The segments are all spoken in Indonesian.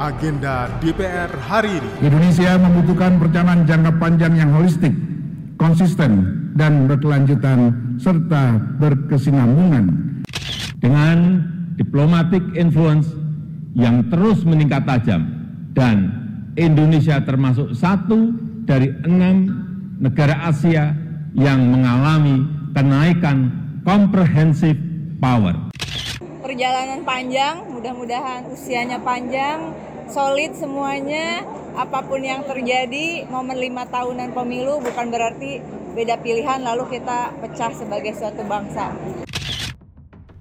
agenda DPR hari ini. Indonesia membutuhkan perencanaan jangka panjang yang holistik, konsisten, dan berkelanjutan serta berkesinambungan. Dengan diplomatic influence yang terus meningkat tajam dan Indonesia termasuk satu dari enam negara Asia yang mengalami kenaikan komprehensif power. Perjalanan panjang, mudah-mudahan usianya panjang, solid semuanya, apa pun yang terjadi, momen lima tahunan pemilu bukan berarti beda pilihan lalu kita pecah sebagai suatu bangsa.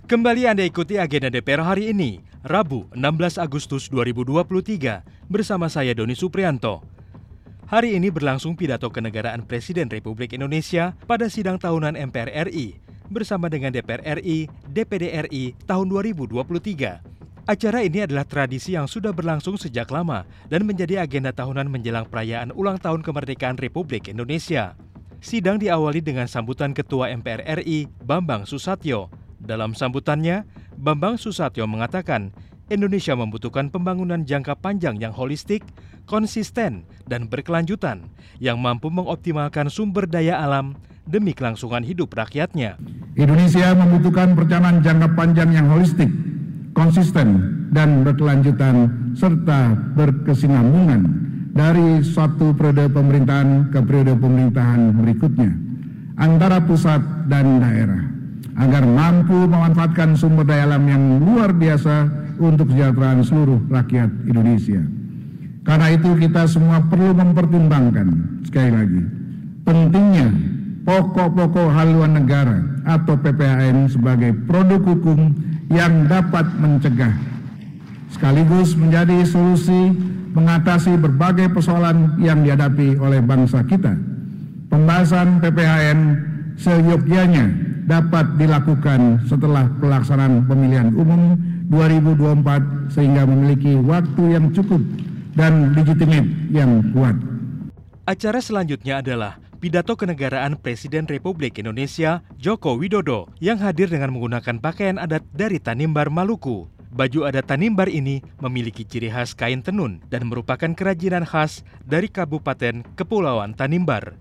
Kembali Anda ikuti agenda DPR hari ini, Rabu 16 Agustus 2023, bersama saya Doni Suprianto. Hari ini berlangsung pidato kenegaraan Presiden Republik Indonesia pada sidang tahunan MPR RI bersama dengan DPR RI, DPD RI tahun 2023. Acara ini adalah tradisi yang sudah berlangsung sejak lama dan menjadi agenda tahunan menjelang perayaan ulang tahun kemerdekaan Republik Indonesia. Sidang diawali dengan sambutan Ketua MPR RI, Bambang Susatyo, dalam sambutannya, Bambang Susatyo mengatakan Indonesia membutuhkan pembangunan jangka panjang yang holistik, konsisten, dan berkelanjutan yang mampu mengoptimalkan sumber daya alam demi kelangsungan hidup rakyatnya. Indonesia membutuhkan perencanaan jangka panjang yang holistik, konsisten, dan berkelanjutan serta berkesinambungan dari suatu periode pemerintahan ke periode pemerintahan berikutnya antara pusat dan daerah agar mampu memanfaatkan sumber daya alam yang luar biasa untuk kesejahteraan seluruh rakyat Indonesia. Karena itu kita semua perlu mempertimbangkan sekali lagi pentingnya pokok-pokok haluan negara atau PPHN sebagai produk hukum yang dapat mencegah sekaligus menjadi solusi mengatasi berbagai persoalan yang dihadapi oleh bangsa kita. Pembahasan PPHN seyogyanya dapat dilakukan setelah pelaksanaan pemilihan umum 2024 sehingga memiliki waktu yang cukup dan legitimate yang kuat. Acara selanjutnya adalah pidato kenegaraan Presiden Republik Indonesia Joko Widodo yang hadir dengan menggunakan pakaian adat dari Tanimbar, Maluku. Baju adat Tanimbar ini memiliki ciri khas kain tenun dan merupakan kerajinan khas dari Kabupaten Kepulauan Tanimbar.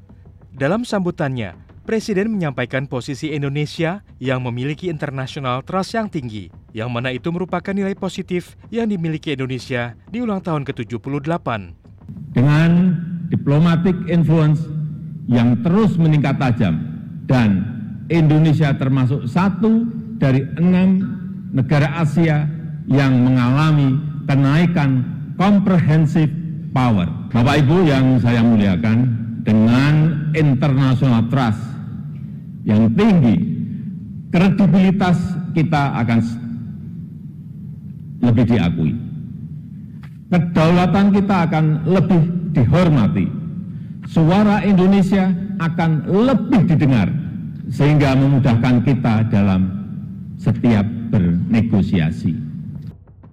Dalam sambutannya, Presiden menyampaikan posisi Indonesia yang memiliki international trust yang tinggi, yang mana itu merupakan nilai positif yang dimiliki Indonesia di ulang tahun ke-78. Dengan diplomatic influence yang terus meningkat tajam dan Indonesia termasuk satu dari enam negara Asia yang mengalami kenaikan komprehensif power. Bapak Ibu yang saya muliakan, dengan international trust yang tinggi, kredibilitas kita akan lebih diakui. Kedaulatan kita akan lebih dihormati. Suara Indonesia akan lebih didengar sehingga memudahkan kita dalam setiap bernegosiasi.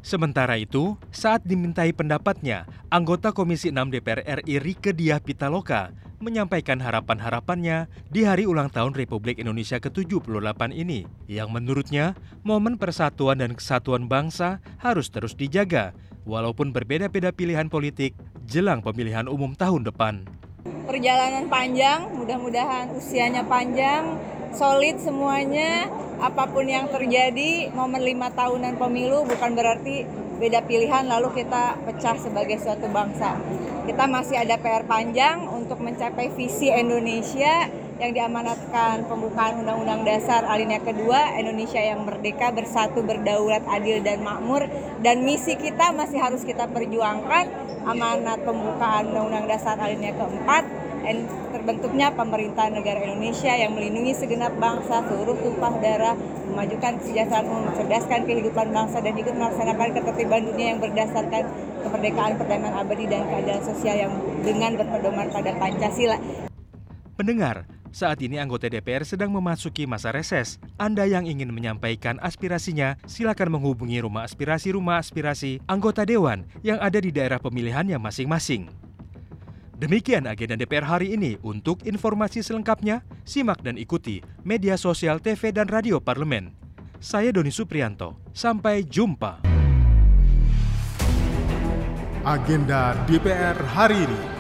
Sementara itu, saat dimintai pendapatnya, anggota Komisi 6 DPR RI Rike Diah Pitaloka menyampaikan harapan-harapannya di hari ulang tahun Republik Indonesia ke-78 ini, yang menurutnya momen persatuan dan kesatuan bangsa harus terus dijaga, walaupun berbeda-beda pilihan politik jelang pemilihan umum tahun depan. Perjalanan panjang, mudah-mudahan usianya panjang, solid semuanya, apa pun yang terjadi, momen lima tahunan pemilu bukan berarti beda pilihan lalu kita pecah sebagai suatu bangsa. Kita masih ada PR panjang untuk mencapai visi Indonesia yang diamanatkan pembukaan Undang-Undang Dasar alinea kedua Indonesia yang merdeka bersatu berdaulat adil dan makmur dan misi kita masih harus kita perjuangkan amanat pembukaan Undang-Undang Dasar alinea keempat terbentuknya pemerintahan negara Indonesia yang melindungi segenap bangsa seluruh tumpah darah memajukan kesejahteraan umum, mencerdaskan kehidupan bangsa dan ikut melaksanakan ketertiban dunia yang berdasarkan kemerdekaan, perdamaian abadi dan keadilan sosial yang dengan berpedoman pada Pancasila. Pendengar, saat ini anggota DPR sedang memasuki masa reses. Anda yang ingin menyampaikan aspirasinya, silakan menghubungi rumah aspirasi-rumah aspirasi anggota dewan yang ada di daerah pemilihannya masing-masing. Demikian agenda DPR hari ini. Untuk informasi selengkapnya, simak dan ikuti media sosial TV dan radio parlemen. Saya Doni Suprianto. Sampai jumpa. Agenda DPR hari ini.